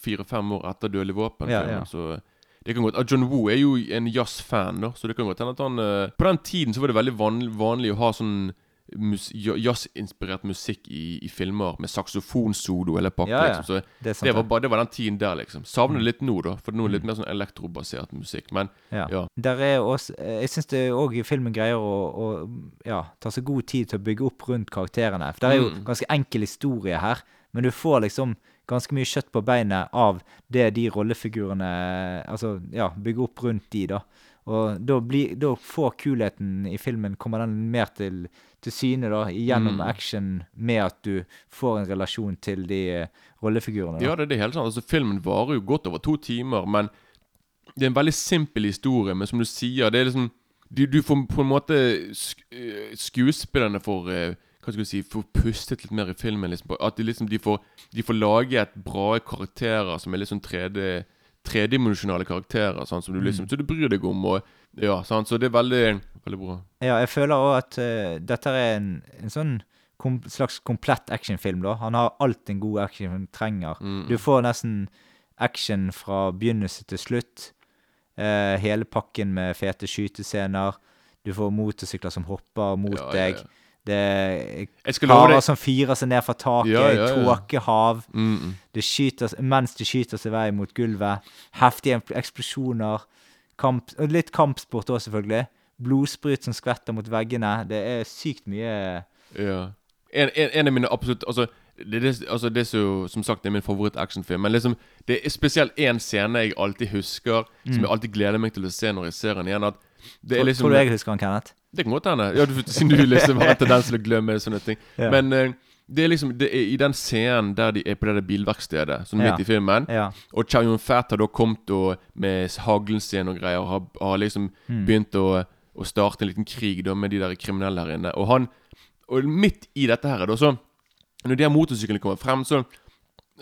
fire-fem år etter Dødelig våpen. Ja, ja. Så det kan godt, ah, John Woo er jo en jazzfan, da, så det kan godt hende at han uh, På den tiden så var det veldig vanlig, vanlig å ha sånn mus, ja- jazzinspirert musikk i, i filmer med saksofonsolo eller pakke. Ja, ja. Liksom. Så Det det var, bare, det var den tiden der, liksom. Savner det litt nå, da, for nå er det litt Mm. mer sånn elektrobasert musikk. Men Ja. Ja. Der er også, jeg syns òg filmen greier å, å ja, ta seg god tid til å bygge opp rundt karakterene. For det er jo Mm. ganske enkel historie her, men du får liksom ganske mye kjøtt på beinet av det de rollefigurene Altså, ja, bygger opp rundt de, da. Og da, blir, da får kulheten i filmen Kommer den mer til, til syne da, gjennom Mm. action, med at du får en relasjon til de eh, rollefigurene. Da. Ja, det, det er helt sant. Altså, filmen varer jo godt over to timer, men det er en veldig simpel historie. Men som du sier, det er liksom Du, du får på en måte sk eh, Skuespillerne får eh, hva skal du si, får pustet litt mer i filmen. Liksom, at de, liksom, de, får, de får laget bra karakterer som er litt sånn 3D tredimensjonale karakterer. Sånn, som du liksom, Så du bryr deg om. Og, ja, sånn, Så det er veldig, veldig bra. Ja, jeg føler òg at uh, dette er en, en sånn kom, slags komplett actionfilm, da. Han har alt en god actionfilm trenger. Mm. Du får nesten action fra begynnelse til slutt. Uh, hele pakken med fete skytescener. Du får motorsykler som hopper mot Ja, ja, deg. ja. Det er karer som firer seg ned fra taket. Ja, ja, ja. Tåkehav. mm, mm. Det skyter, mens de skyter seg vei mot gulvet. Heftige eksplosjoner. Kamp, litt kampsport òg, selvfølgelig. Blodsprut som skvetter mot veggene. Det er sykt mye Ja. En, en, en av mine absolutt Altså, det, det, altså, det er som sagt det er min favoritt-actionfilm. Men liksom, det er spesielt én scene jeg alltid husker, som jeg alltid gleder meg til å se når jeg ser den igjen. At det er liksom Tror du jeg husker den, Kenneth? Det kan godt hende. Ja, du, siden du liksom har en tendens til å glemme sånne ting. Ja. Men eh, det er liksom det er i den scenen der de er på det der bilverkstedet, sånn midt i filmen, og Chow Yun-Fat har da kommet og, med haglen sin og greier, og har, har liksom Mm. begynt å, å starte en liten krig da med de der kriminelle her inne. Og han Og midt i dette her, da, så Når de her motorsyklene kommer frem, så,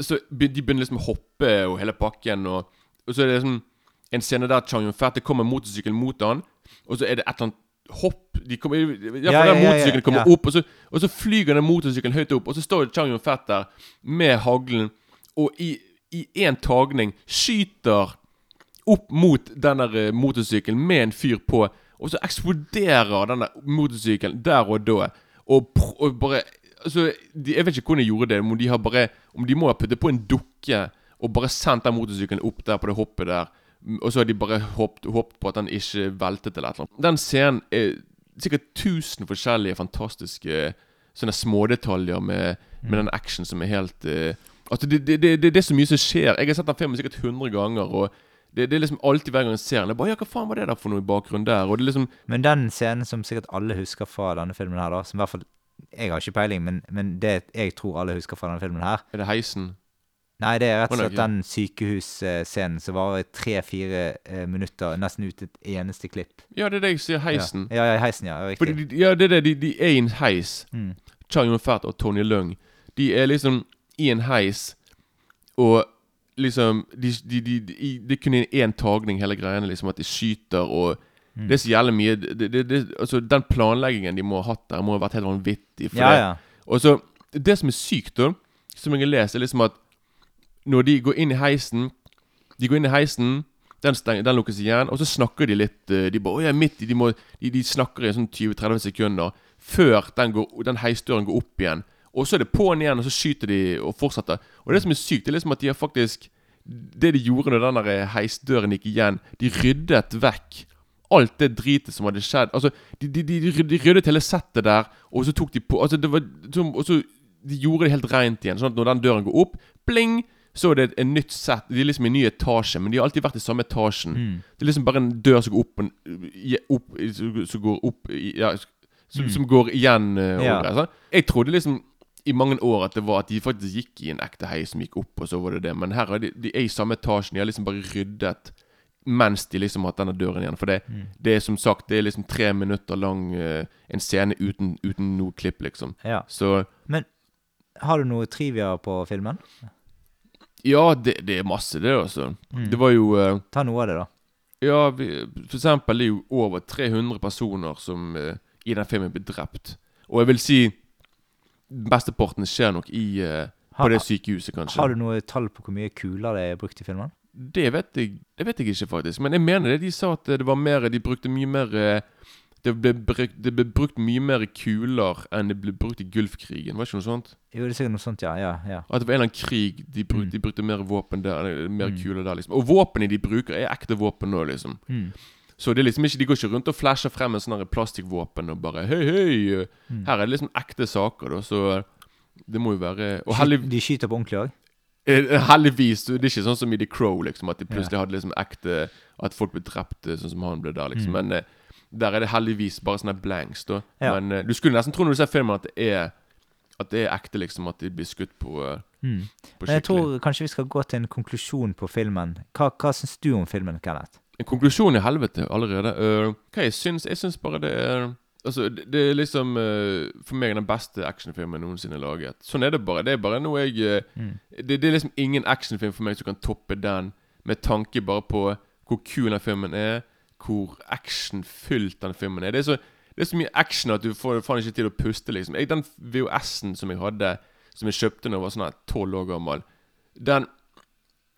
så de begynner liksom å hoppe og hele pakken, og, og så er det liksom en scene der Chow Yun-Fat kommer en motorsykkel mot han, og så er det et eller annet hopp De kommer, ja, Ja, motorsykkelen kommer opp, og så, og så flyger den motorsykkelen høyt opp, og så står Chang Yun-Fat der med haglen, og i én tagning skyter opp mot den der eh, motorsykkelen med en fyr på, og så eksploderer denne motorsykkelen der og da. Og, og bare Altså, de, jeg vet ikke hvordan de gjorde det. Om de har bare Om de må ha puttet på en dukke og bare sendt den motorsykkelen opp der på det hoppet der. Mm, Og så har de bare håpet, håpet på at den ikke veltet eller et eller annet. Den scenen er sikkert tusen forskjellige fantastiske sånne smådetaljer med, med den action som er helt uh, Altså, det, det, det, det er så mye som skjer. Jeg har sett den filmen sikkert 100 ganger. Og det, det er liksom alltid hver gang jeg ser den. Jeg bare, ja, hva faen var det der for noe i bakgrunnen der? Og det er liksom Men den scenen som sikkert alle husker fra denne filmen her, da, som i hvert fall Jeg har ikke peiling, men, men det jeg tror alle husker fra denne filmen her Er det heisen? Nei, det er rett og slett den sykehusscenen som varer tre-fire eh, minutter, nesten ut et eneste klipp. Ja, det er det jeg sier. Heisen. Ja, ja, ja heisen, ja. Riktig. de, ja, det er det. De, de er i en heis. Mm. Chang Yun-Fat og Tony Lung. De er liksom i en heis, og liksom De, de, de, de, i- det er kun én tagning, hele greiene. Liksom At de skyter og Mm. Det er så jævlig mye det, det, det, altså Den planleggingen de må ha hatt der, må ha vært helt vanvittig. For Ja, det, ja. Og så Det som er sykt, da, som jeg har lest, er liksom at når de går inn i heisen De går inn i heisen, Den, steng, den lukkes igjen, og så snakker de litt eh, De bare, «Å, jeg er midt i de, må, de, de snakker i sånn 20-30 sekunder før den, går, den heisdøren går opp igjen. Og så er det på'n igjen, og så skyter de og fortsetter. Og det som er sykt, det er liksom at de har faktisk Det de gjorde når den der heisdøren gikk igjen De ryddet vekk alt det dritet som hadde skjedd. Altså, de, de, de, de ryddet hele settet der, og så tok de på Altså, det var Og så de gjorde det helt rent igjen. Sånn at når den døren går opp, bling, så er det et, nytt sett. De er liksom i en ny etasje, men de har alltid vært i samme etasjen. Det er liksom bare en dør som går opp, opp som går opp ja, som, som går igjen uh, Ja. over. Sånn. Jeg trodde liksom i mange år at det var at de faktisk gikk i en ekte heis som gikk opp, og så var det det. Men her er de, de er i samme etasjen. De har liksom bare ryddet mens de liksom har hatt denne døren igjen. For det, det er som sagt Det er liksom tre minutter lang uh, en scene uten, uten noe klipp, liksom. Ja. Så Men har du noe trivia på filmen? Ja, det, det er masse, det, altså. Mm. Det var jo eh, Ta noe av det, da. Ja, vi, for eksempel det er jo over 300 personer som eh, i den filmen blir drept. Og jeg vil si Besteparten skjer nok i eh, På det sykehuset, kanskje. Har du noe tall på hvor mye kuler det er brukt i filmen? Det vet jeg Det vet jeg ikke, faktisk. Men jeg mener det. De sa at det var mer De brukte mye mer eh, det ble, brukt, det ble brukt mye mer kuler enn det ble brukt i Gulfkrigen. Var det ikke noe sånt? Jo, det er sikkert noe sånt, ja. ja, ja. At det var en eller annen krig de brukte, Mm. de brukte mer våpen der. Mer Mm. kuler der, liksom. Og våpnene de bruker, er ekte våpen nå, liksom. Mm. Så det er liksom ikke, de går ikke rundt og flasher frem en sånn plastikkvåpen og bare Hei, hei! Mm. Her er det liksom ekte saker, da, så det må jo være Og heldig, De skyter på ordentlig òg? eh, heldigvis Det er ikke sånn som i The Crow, liksom, at de plutselig hadde liksom ekte At folk ble drept, eh, sånn som han ble der, liksom. Mm. Men eh, der er det heldigvis bare sånne blanks, da. Ja. Men uh, du skulle nesten tro når du ser filmen, at det er At det er ekte, liksom. At de blir skutt på, uh, Mm. på skikkelig. jeg tror kanskje vi skal gå til en konklusjon på filmen. Hva, hva syns du om filmen, Kenneth? En konklusjon i helvete allerede. Uh, hva jeg syns? Jeg syns bare det er Altså, det, det er liksom uh, For meg den beste actionfilmen noensinne laget. Sånn er det bare. Det er bare noe jeg uh, Mm. det, det er liksom ingen actionfilm for meg som kan toppe den, med tanke bare på hvor kul den filmen er, hvor actionfylt den filmen er. Det er så, det er så mye action at du får faen ikke tid å puste, liksom. Jeg, den VHS-en som jeg hadde, som jeg kjøpte da jeg var sånn tolv år gammel, den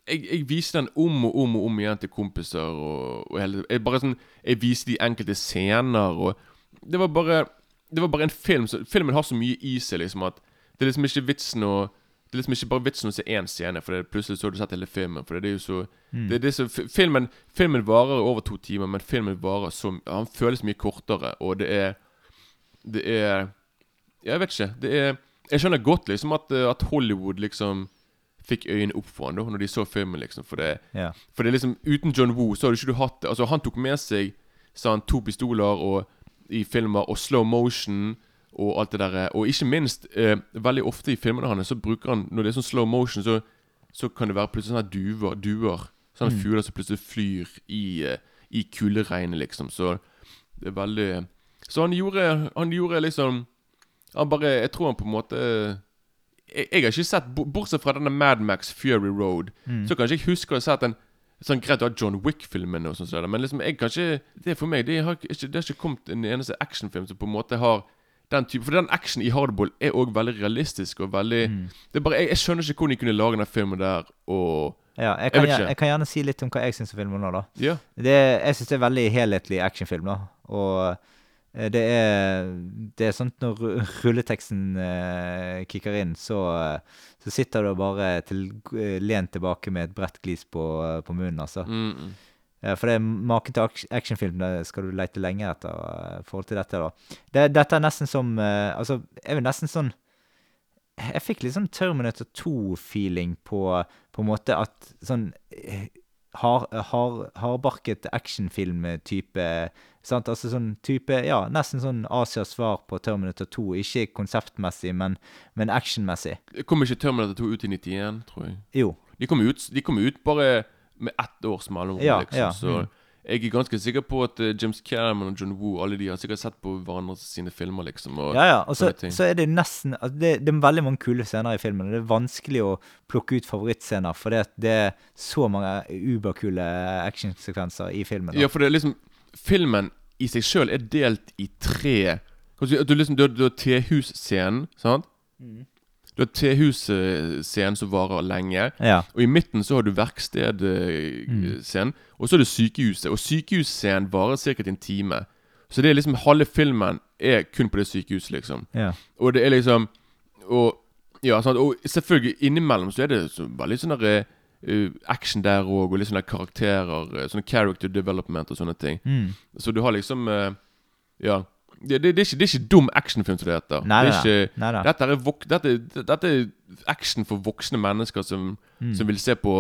jeg, jeg viser den om og om og om igjen til kompiser. Og, og hele, jeg bare sånn Jeg viser de enkelte scener, og Det var bare Det var bare en film så, Filmen har så mye i seg, liksom, at det er liksom ikke vitsen å Det er liksom ikke bare vitsen å se én scene, for det plutselig så har du sett hele filmen. For det er jo så Mm. det, det er så filmen, filmen varer over to timer, men filmen varer så Han føles mye kortere, og det er Det er Jeg vet ikke. Det er Jeg skjønner godt liksom at, eh, at Hollywood liksom fikk øynene opp for han da Når de så filmen, liksom. For det, yeah. for det er liksom Uten John Woo så hadde ikke du hatt det. Altså Han tok med seg Sa han to pistoler og i filmer og slow motion og alt det der. Og ikke minst, eh, veldig ofte i filmene hans så bruker han Når det er sånn slow motion, så, så kan det være plutselig sånne duer. duer Sånne Mm. fugler som plutselig flyr i, eh, i kulderegnet, liksom. Så det er veldig Så han gjorde Han gjorde liksom Han bare Jeg tror han på en måte Jeg, jeg har ikke sett Bortsett fra denne Mad Max Fury Road, Mm. så kanskje jeg husker å ha sett en Sånn greit å ha John Wick-filmen og sånt men liksom jeg kan ikke Det er for meg Det har ikke, det har ikke kommet en eneste actionfilm som på en måte har den type For den action i Hardball er òg veldig realistisk og veldig Mm. Det er bare Jeg, jeg skjønner ikke hvordan de kunne lage den filmen der og Ja, jeg, Jeg kan, ikke. jeg kan gjerne si litt om hva jeg syns om filmen nå, da. Ja. Det, jeg syns det er veldig helhetlig actionfilm, da. Og eh, det er Det er at når rulleteksten uh, kicker inn, så, eh, så sitter du bare til, uh, lent tilbake med et bredt glis på, uh, på munnen, altså. Mm, mm. Ja, for det er maken til actionfilm det skal du lete lenge etter eh, i forhold til dette. da. Det, dette er nesten som eh, Altså, jeg vil nesten sånn Jeg fikk litt sånn Terminator 2-feeling på på en måte at sånn eh, har, har, hardbarket actionfilm-type sant? Altså sånn type Ja, nesten sånn Asias svar på Terminator 2. Ikke konseptmessig, men, men actionmessig. Kom ikke Terminator 2 ut i 91, tror jeg? Jo. De kom ut, de kom ut bare med ett års mellomrom, Ja, liksom. ja, Så mm. jeg er ganske sikker på at uh, James Cameron og John Woo Alle de har sikkert sett på hverandre sine filmer, liksom. Og, Ja, ja. Og så, så er det nesten altså det, det er veldig mange kule scener i filmen. og Det er vanskelig å plukke ut favorittscener, for det, det er så mange uberkule actionsekvenser i filmen. da. Ja, for det er liksom Filmen i seg sjøl er delt i tre. Du liksom Du har, har tehusscenen, sant? Mm. Du har tehusscenen som varer lenge. Ja. Og i midten så har du verkstedscenen. Og så er det sykehuset. Og sykehusscenen varer ca. en time. Så det er liksom halve filmen er kun på det sykehuset, liksom. Ja. Og det er liksom Og ja, sant? og selvfølgelig innimellom så er det så litt sånn der, eh, action der òg, og litt sånne karakterer. eh, Sånne character development og sånne ting. Mm. Så du har liksom eh, Ja. Det, det, det, er ikke, det er ikke dum actionfilm som det heter. Nei, det er ikke, Nei nei. dette, er vok dette, dette er action for voksne mennesker som, Mm. som vil se på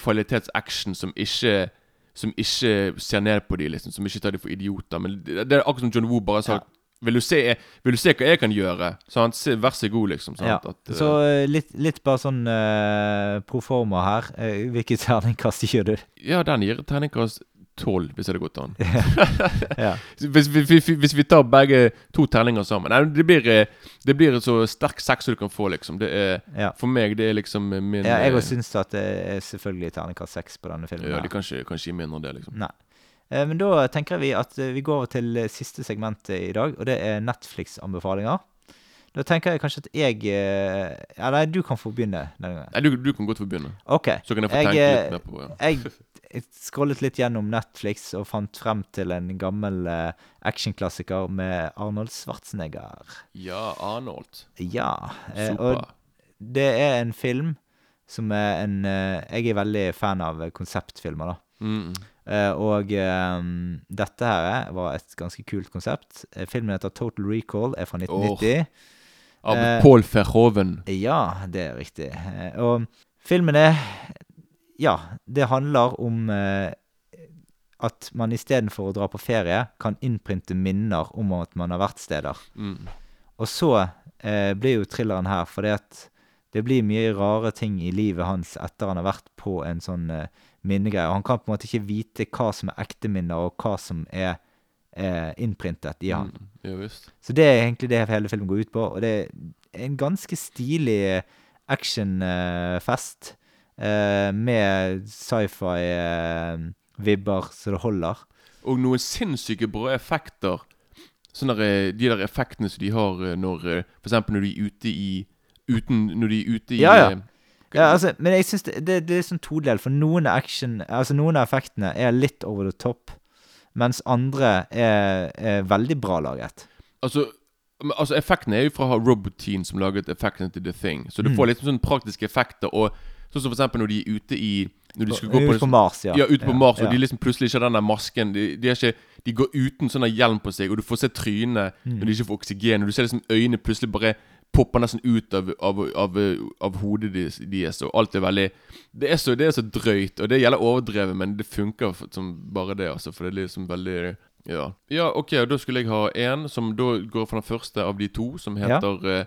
kvalitetsaction som ikke Som ikke ser ned på de liksom Som ikke tar de for idioter. Men det, er akkurat som John Woo bare sa Ja. vil, du se, vil du se hva jeg kan gjøre? Sant? Se, vær så god, liksom. Ja. At, uh... Så eh, litt, litt bare sånn uh, proforma her. Eh, hvilket terningkast gir du? ja, den gir terningkast tolv, hvis det gått an. Ja. Hvis, vi- vi- vi- hvis vi tar begge to terninger sammen Nei, det blir, eh, det blir så sterk sex du kan få, liksom. Det er, ja. for meg, det er liksom eh, min ja jeg eh, òg syns at det er selvfølgelig terningkast seks på denne filmen. Ja, det de kan ikke, gi mindre enn det, liksom. Nei. Eh, Men da tenker vi at eh, vi går over til eh, siste segmentet i dag, og det er Netflix-anbefalinger. Da tenker jeg kanskje at jeg eh, Ja, nei, du kan få begynne denne gangen. Nei, du, du kan godt få begynne. OK. Så kan jeg få tenke eh, litt mer på ja. Jeg jeg scrollet litt gjennom Netflix og fant frem til en gammel uh, actionklassiker med Arnold Schwarzenegger. ja, Arnold. Ja. eh, Super. og det er en film som er en uh, Jeg er veldig fan av eh, konseptfilmer, da. Mm. Uh, og um, dette her var et ganske kult konsept. Eh, filmen heter Total Recall, er fra 1990. Av Eh, Paul Verhoven. Ja, det er riktig. Eh, og filmen er Ja, det handler om eh, at man istedenfor å dra på ferie, kan innprinte minner om at man har vært steder. Mm. Og så eh, blir jo thrilleren her, fordi at det blir mye rare ting i livet hans etter han har vært på en sånn eh, minnegreie. Og han kan på en måte ikke vite hva som er ekte minner, og hva som er eh, innprintet i han. Mm. Ja. Så det er egentlig det hele filmen går ut på. Og det er en ganske stilig actionfest eh, med sci-fi-vibber så det holder. Og noen sinnssyke bra effekter. Sånne der, de der effektene som de har eh, når eh, For når de er ute i Uten Når de er ute i Ja, ja. eh, Ja, altså, men jeg synes det, det, det er sånn todel, for noen action Altså noen av effektene er litt over the top, mens andre er, er veldig bra laget. Altså Altså Effektene er jo fra Roboteen, som laget effektene til The Thing. Så du Mm. får litt sånn praktiske effekter. Og Sånn som eksempel når de er ute i Når de skal gå på på Mars, ja. Ja, ute på Mars, og ja. de liksom plutselig ikke har den der masken. De, de, ikke, de går uten sånn hjelm på seg, og du får se trynet Mm. når de ikke får oksygen. Og du ser liksom øynene plutselig bare popper nesten ut av, av, av, av hodet deres, deres. Og alt er veldig det er, så, det er så drøyt, og det gjelder overdrevet, men det funker som bare det, altså. For det er liksom veldig Ja, ja ok, og da skulle jeg ha én som da går for den første av de to, som Ja. heter eh,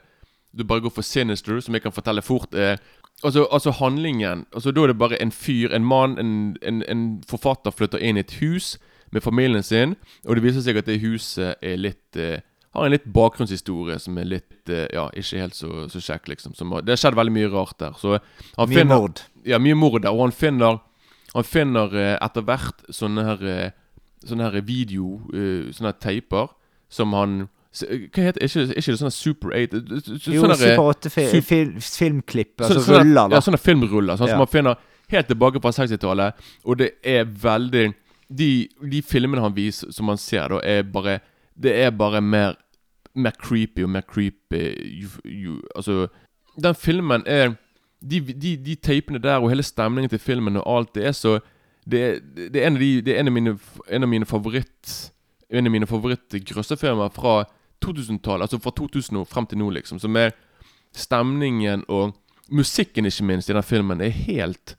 Du bare går for Sinister, som jeg kan fortelle fort. Eh, Altså, altså handlingen altså Da er det bare en fyr, en mann, en, en, en forfatter flytter inn i et hus med familien sin, og det viser seg at det huset er litt eh, har en litt bakgrunnshistorie som er litt eh, Ja, ikke helt så, så kjekk, liksom. Som, det har skjedd veldig mye rart der. Så han Mye finner mord. Ja, mye mord der. Og han finner Han finner eh, etter hvert sånne her eh, Sånne her video eh, Sånne her teiper som han Hva heter Ikke, ikke det sånne Super 8 sånne, Jo, eh, Super 8 fi, su fil, filmklipp, altså sånne- ruller, da. Ja, sånne filmruller. Sånn Ja. som man finner helt tilbake fra 60-tallet. Og det er veldig de, de filmene han viser, som man ser, da, er bare Det er bare mer Mer creepy og mer creepy you, ju, Altså Den filmen er de, de, de teipene der og hele stemningen til filmen og alt, det er så Det, er- det er en av, de, det er en av mine, en av mine favoritt En av mine favorittgrøssefilmer fra 2000-tallet. Altså fra 2000 og frem til nå, liksom. Som er stemningen og musikken, ikke minst, i den filmen er helt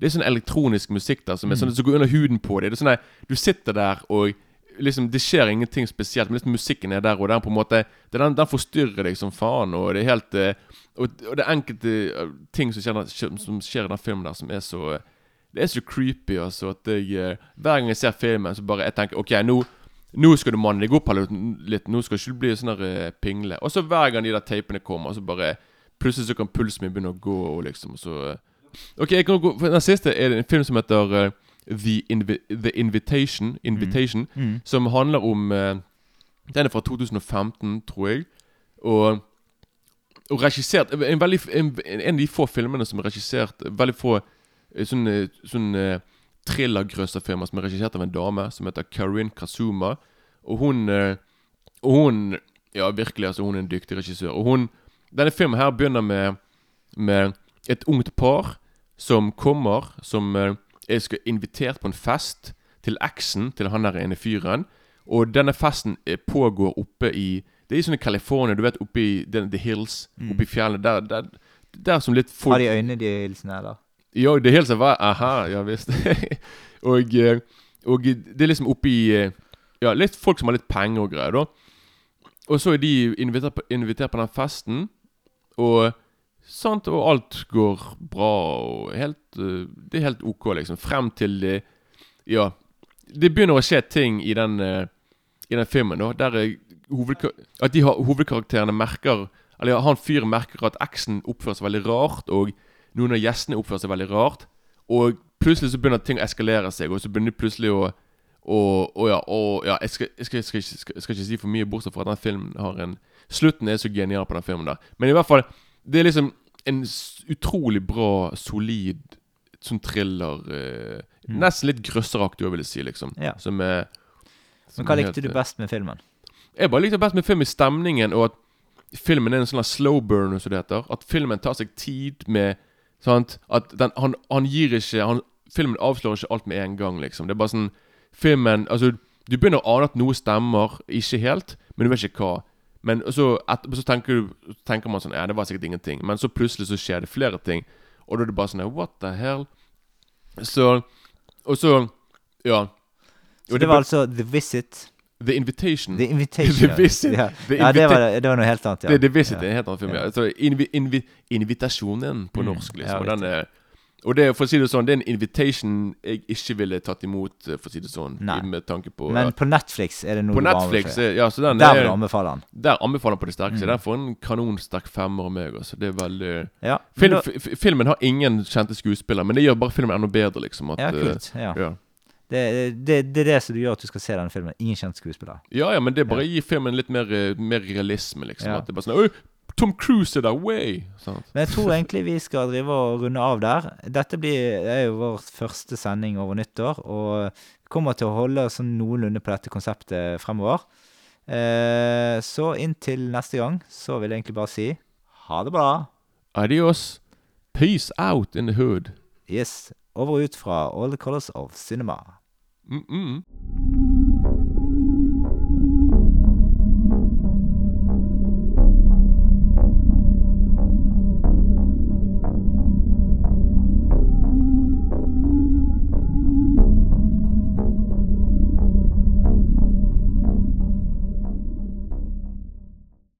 Det er sånn elektronisk musikk der som er sånn som går under huden på deg. Det er sånn at Du sitter der og liksom Det skjer ingenting spesielt, men liksom musikken er der, og den på en måte det den, den forstyrrer deg som faen, og det er helt eh, Og, og det er enkelte eh, ting som skjer, som skjer i den filmen der, som er så Det er så creepy, altså, at jeg eh, Hver gang jeg ser filmen, så bare jeg tenker OK, nå nå skal du manne deg opp litt. Nå skal ikke du bli sånn der pingle. Og så hver gang de der teipene kommer, så bare Plutselig så kan pulsen min begynne å gå, og liksom så. Ok, jeg kan gå for Den siste er en film som heter The, Invi The Invitation. Invitation Mm. Som handler om eh, Den er fra 2015, tror jeg. Og og regissert en, veldig, en, en av de få filmene som er regissert Veldig få eh, sånne, sånne thrillergrøsserfilmer som er regissert av en dame som heter Karin Kazuma. Og hun eh, Og hun Ja, virkelig, altså, hun er en dyktig regissør. Og hun Denne filmen her begynner med Med et ungt par som kommer, som eh, skulle invitert på en fest til eksen til han der ene fyren. Og denne festen eh, pågår oppe i Det er i sånne California, du vet, oppe i the, the hills. Mm. Oppe i fjellene. Der, der, der som litt folk Har de øyne, de hilsene, eller? Ja, det hilser var Aha, ja visst. og, eh, og det er liksom oppe i Ja, litt folk som har litt penger og greier, da. Og så er de invitert på, invitert på den festen, og Sant, og alt går bra og helt uh, Det er helt OK, liksom. Frem til det Ja. Det begynner å skje ting i den, uh, i den filmen, da. Der at de har, hovedkarakterene merker Eller han fyren merker at eksen oppfører seg veldig rart, og noen av gjestene oppfører seg veldig rart. Og plutselig så begynner ting å eskalere seg, og så begynner de plutselig å og, og, ja, og ja, jeg, skal, jeg, skal, jeg, skal, jeg skal, ikke si for mye, bortsett fra at den filmen har en Slutten er så genial på den filmen der. Men i hvert fall Det er liksom en utrolig bra, solid sånn thriller eh, mm. Nesten litt grøsseraktig, vil jeg si, liksom. Ja. Som er som Men Hva likte du eh, best med filmen? Jeg bare likte best med filmen stemningen, og at filmen er en sånn slow burn, som det heter. At filmen tar seg tid med Sant? At den, han, han, gir ikke han, Filmen avslører ikke alt med en gang, liksom. Det er bare sånn Filmen Altså, du begynner å ane at noe stemmer, ikke helt, men du vet ikke hva. Men så, et, så tenker, du, tenker, man sånn Ja, det var sikkert ingenting. Men så plutselig så skjer det flere ting. Og da er det bare sånn What the hell? Så Og så Ja. Så det, det var altså The Visit? The Invitation. The Invitation. the Visit. Ja, the ja det, var, det, var, noe helt annet. ja The, the Visit ja. er en helt annen film. ja, Så invi, invi, Invitasjonen på mm, norsk, liksom. og den er og det, for å si det sånn, det er en invitation jeg ikke ville tatt imot, eh, for å si det sånn. Nei. Med tanke på Men på Netflix er det noe på Netflix, ja, så den Der vil du anbefale den. Der anbefaler den på det sterkeste. Mm. Den får en kanonsterk femmer av meg. Altså. Det er veldig ja, Film, da, Filmen har ingen kjente skuespillere, men det gjør bare filmen enda bedre, liksom. At, ja, kult. Ja. ja. Det, det, det, er det som gjør at du skal se denne filmen. Ingen kjent skuespiller. Ja, ja, men det bare gir filmen litt mer, eh, mer realisme, liksom. At det bare sånn Tom Cruise er der, way! Sånn. Men jeg tror egentlig vi skal drive og runde av der. Dette blir, er jo vår første sending over nyttår, og vi kommer til å holde sånn noenlunde på dette konseptet fremover. Eh, så inntil neste gang så vil jeg egentlig bare si ha det bra. Adios. Peace out in the hood. Yes. Over og ut fra All the Colors of Cinema. Mm -mm.